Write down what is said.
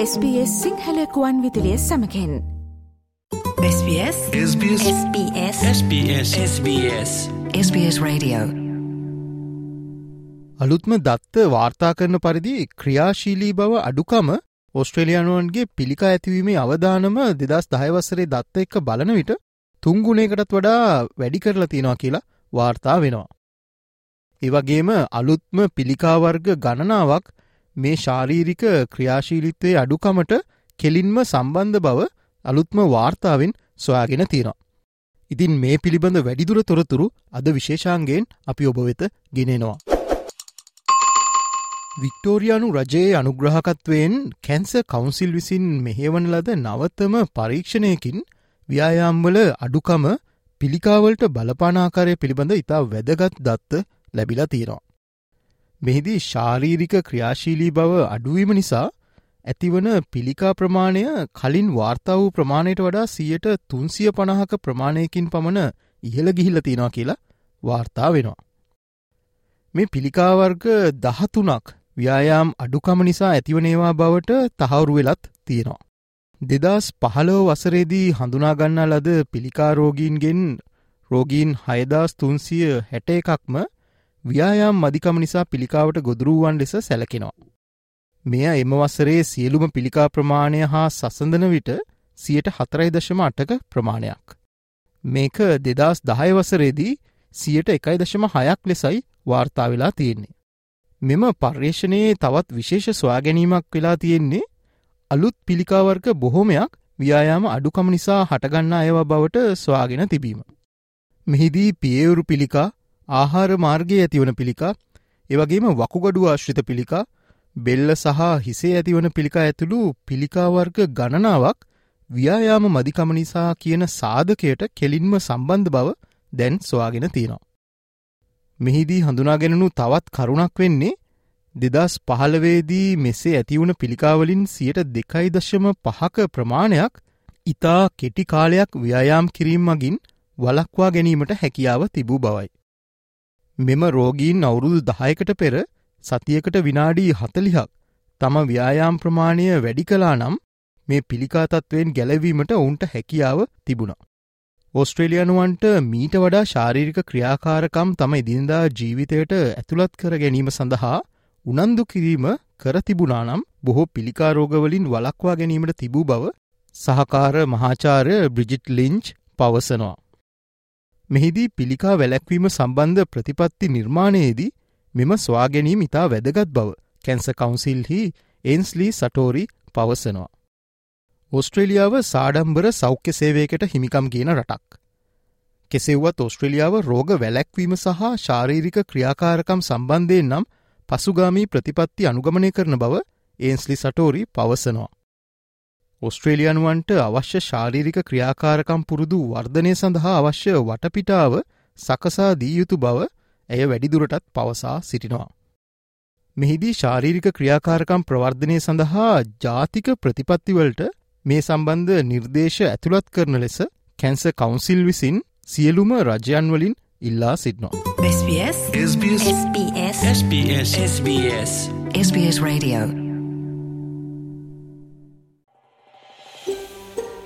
SBS සිංහලකුවන් විදිලිය සමකෙන්. SBS SBS SBS SBS SBS SBS Radio. අලුත්ම දත්ත වාර්තා කරන පරිදි ක්‍රියාශීලී බව අඩුකම ඔස්ට්‍රේලියනුවන්ගේ පිළිකා ඇතිවීමේ අවධානම දෙදස් දහයවස්සරේ දත්ත එක්ක බලන විට තුංගුණේකටත් වඩා වැඩි කරලා තියෙනවා කියලා වාර්තා වෙනවා. ඒවගේම අලුත්ම පිළිකාවර්ග ගණනාවක් මේ ශාරීරික ක්‍රියාශීලිත්වය අඩුකමට කෙලින්ම සම්බන්ධ බව අලුත්ම වාර්තාවෙන් සොයාගෙන තියෙනවා. ඉතින් මේ පිළිබඳ වැඩිදුර තොරතුරු අද විශේෂාන්ගේෙන් අපි ඔබ වෙත ගෙනෙනවා. වික්ටෝරියානු රජයේ අනුග්‍රහකත්වයෙන් කැන්ස කවුන්සිල් විසින් මෙහෙවන ලද නවත්තම පරීක්ෂණයකින් ව්‍යයාම්වල අඩුකම පිළිකාවලට බලපානාකාරය පිළිබඳ ඉතා වැදගත් දත්ත ලැබිලා තියෙනවා. මෙහිදී ශාරීරික ක්‍රියාශීලී බව අඩුවීම නිසා ඇතිවන පිළිකා ප්‍රමාණය කලින් වාර්තා වූ ප්‍රමාණයට වඩා සියයට තුන්සිය පණහක ප්‍රමාණයකින් පමණ ඉහළ ගිහිල්ල තියෙනවා කියලා වාර්තා වෙනවා. මේ පිළිකාවර්ග දහතුනක් ව්‍යයාම් අඩුකම නිසා ඇතිවනේවා බවට තහවුරු වෙලත් තියෙනවා. දෙදස් පහළෝ වසරේදී හඳුනාගන්නා ලද පිළිකාරෝගීන්ගෙන් රෝගීන් හයදස් තුන්සිය හැට එකක්ම ව්‍යයාම් මදිකම නිසා පිළිකාවට ගොදුරුවන් ලෙස සැලකෙනවා. මෙය එම වසරේ සියලුම පිළිකා ප්‍රමාණය හා සසඳන විට සියට හතරයි දශම අටක ප්‍රමාණයක්. මේක දෙදස් දහය වසරේදී සියට එකයි දශම හයක් ලෙසයි වාර්තා වෙලා තියෙන්නේ. මෙම පර්යේෂණයේ තවත් විශේෂ ස්වාගැනීමක් වෙලා තියෙන්නේ අලුත් පිළිකාවර්ග බොහොමයක් ව්‍යයාම අඩුකම නිසා හටගන්නා ඒවා බවට ස්වාගෙන තිබීම. මෙහිදී පියවුරු පිළිකා ආහාර මාර්ගයේ ඇතිවන පිළිකා එවගේම වකුගඩු ආශ්‍රිත පිළිකා බෙල්ල සහ හිසේ ඇතිවන පිළිකා ඇතුළු පිළිකාවර්ග ගණනාවක් ව්‍යයාම මදිකම නිසා කියන සාධකයට කෙලින්ම සම්බන්ධ බව දැන් සොයාගෙන තියෙනවා. මෙහිදී හඳුනාගෙනනු තවත් කරුණක් වෙන්නේ දෙදස් පහළවේදී මෙසේ ඇතිවුණ පිළිකාවලින් සියට දෙකයි දශම පහක ප්‍රමාණයක් ඉතා කෙටි කාලයක් ව්‍යයාම් කිරීම් මගින් වලක්වා ගැනීමට හැකියාව තිබූ බවයි. මෙම රෝගීන් අවුරුදු දහයකට පෙර සතියකට විනාඩී හතලිහක් තම ව්‍යයාම් ප්‍රමාණය වැඩි කලා නම් මේ පිළිකාතත්වයෙන් ගැලවීමට ඔවුන්ට හැකියාව තිබුණා. ඔස්ට්‍රේලියනුවන්ට මීට වඩා ශාරීරික ක්‍රියාකාරකම් තම ඉදින්දා ජීවිතයට ඇතුළත් කර ගැනීම සඳහා උනන්දු කිරීම කර තිබුණානම් බොහෝ පිළිකාරෝගවලින් වලක්වා ගැනීමට තිබූ බව සහකාර මහාචාරය බ්‍රිජිට් ලිංච් පවසනවා. මෙහිදී පිළිකා වැලැක්වීම සම්බන්ධ ප්‍රතිපත්ති නිර්මාණයේදී මෙම ස්වාගැනීම ඉතා වැදගත් බව කැන්ස කවුන්සිල්හි එන්ස්ලී සටෝරි පවසනවා. ඔස්ට්‍රේලියාව සාඩම්බර සෞඛ්‍ය සේවයකට හිමිකම් කියන රටක්. කෙසෙව්වත් ඔස්ට්‍රලියාව රෝග වැලැක්වීම සහ ශාරීරික ක්‍රියාකාරකම් සම්බන්ධයෙන් නම් පසුගාමී ප්‍රතිපත්ති අනුගමනය කරන බව ඒන්ස්ලි සටෝරි පවසනවා. ඔස්ට්‍රේලියනුවන්ට අවශ්‍ය ශාරීරික ක්‍රියාකාරකම් පුරුදු වර්ධනය සඳහා අවශ්‍ය වටපිටාව සකසා දී යුතු බව ඇය වැඩිදුරටත් පවසා සිටිනවා. මෙහිදී ශාරීරික ක්‍රියාකාරකම් ප්‍රවර්ධනය සඳහා ජාතික ප්‍රතිපත්තිවලට මේ සම්බන්ධ නිර්දේශ ඇතුළත් කරන ලෙස කැන්ස කවුන්සිල් විසින් සියලුම රජයන්වලින් ඉල්ලා සිටිනවා. SBS SBS SBS SBS SBS SBS Radio